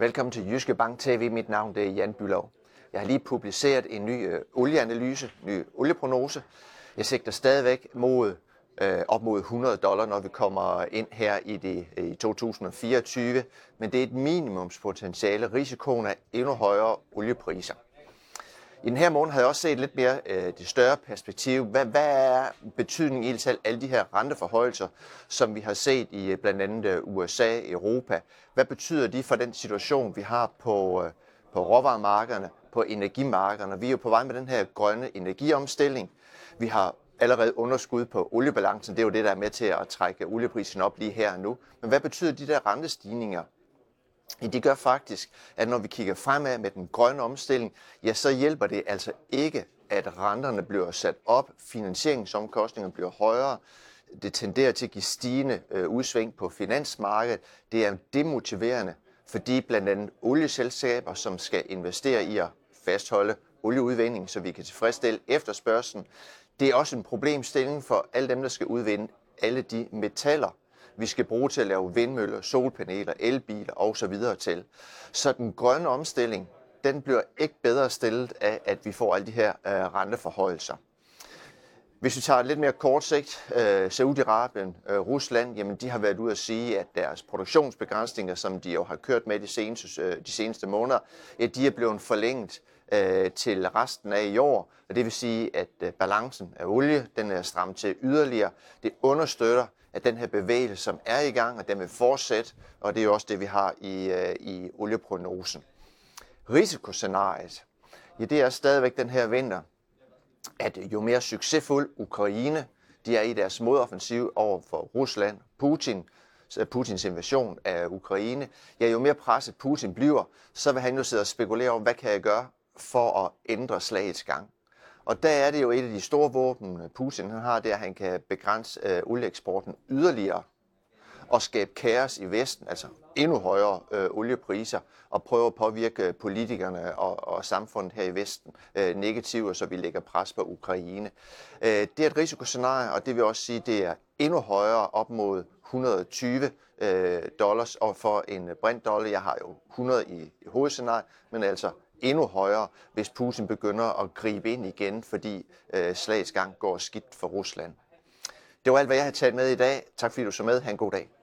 Velkommen til Jyske Bank TV. Mit navn det er Jan Bylov. Jeg har lige publiceret en ny øh, olieanalyse, en ny olieprognose. Jeg sigter stadigvæk mod øh, op mod 100 dollar, når vi kommer ind her i, det, øh, i 2024. Men det er et minimumspotentiale. Risikoen er endnu højere oliepriser. I den her morgen havde jeg også set lidt mere øh, det større perspektiv. Hvad, hvad er betydningen i til alle de her renteforhøjelser, som vi har set i øh, blandt andet øh, USA, Europa? Hvad betyder de for den situation, vi har på, øh, på råvaremarkederne, på energimarkederne? Vi er jo på vej med den her grønne energiomstilling. Vi har allerede underskud på oliebalancen. Det er jo det, der er med til at trække olieprisen op lige her og nu. Men hvad betyder de der rentestigninger det gør faktisk, at når vi kigger fremad med den grønne omstilling, ja, så hjælper det altså ikke, at renterne bliver sat op, finansieringsomkostningerne bliver højere, det tenderer til at give stigende øh, udsving på finansmarkedet. Det er demotiverende, fordi blandt andet olieselskaber, som skal investere i at fastholde olieudvinding, så vi kan tilfredsstille efterspørgselen, det er også en problemstilling for alle dem, der skal udvinde alle de metaller, vi skal bruge til at lave vindmøller, solpaneler, elbiler osv. til. Så den grønne omstilling, den bliver ikke bedre stillet af, at vi får alle de her øh, renteforhøjelser. Hvis vi tager lidt mere kort sigt, øh, Saudi-Arabien, øh, Rusland, jamen de har været ude at sige, at deres produktionsbegrænsninger, som de jo har kørt med de seneste, øh, de seneste måneder, ja, de er blevet forlænget øh, til resten af i år. Og det vil sige, at øh, balancen af olie, den er stram til yderligere. Det understøtter at den her bevægelse, som er i gang, og den vil fortsætte, og det er jo også det, vi har i, øh, i olieprognosen. Risikoscenariet, ja, det er stadigvæk den her vinter, at jo mere succesfuld Ukraine de er i deres modoffensiv over for Rusland, Putin, Putins invasion af Ukraine, ja, jo mere presset Putin bliver, så vil han jo sidde og spekulere om, hvad kan jeg gøre for at ændre slagets gang. Og der er det jo et af de store våben, Putin han har, det er, at han kan begrænse øh, olieeksporten yderligere og skabe kaos i Vesten, altså endnu højere øh, oliepriser, og prøve at påvirke politikerne og, og samfundet her i Vesten øh, negativt, så vi lægger pres på Ukraine. Øh, det er et risikoscenarie, og det vil også sige, det er endnu højere op mod 120 øh, dollars og for en brint dollar. Jeg har jo 100 i, i hovedscenariet, men altså endnu højere, hvis Putin begynder at gribe ind igen, fordi øh, slags gang går skidt for Rusland. Det var alt, hvad jeg har taget med i dag. Tak fordi du så med. Ha' en god dag.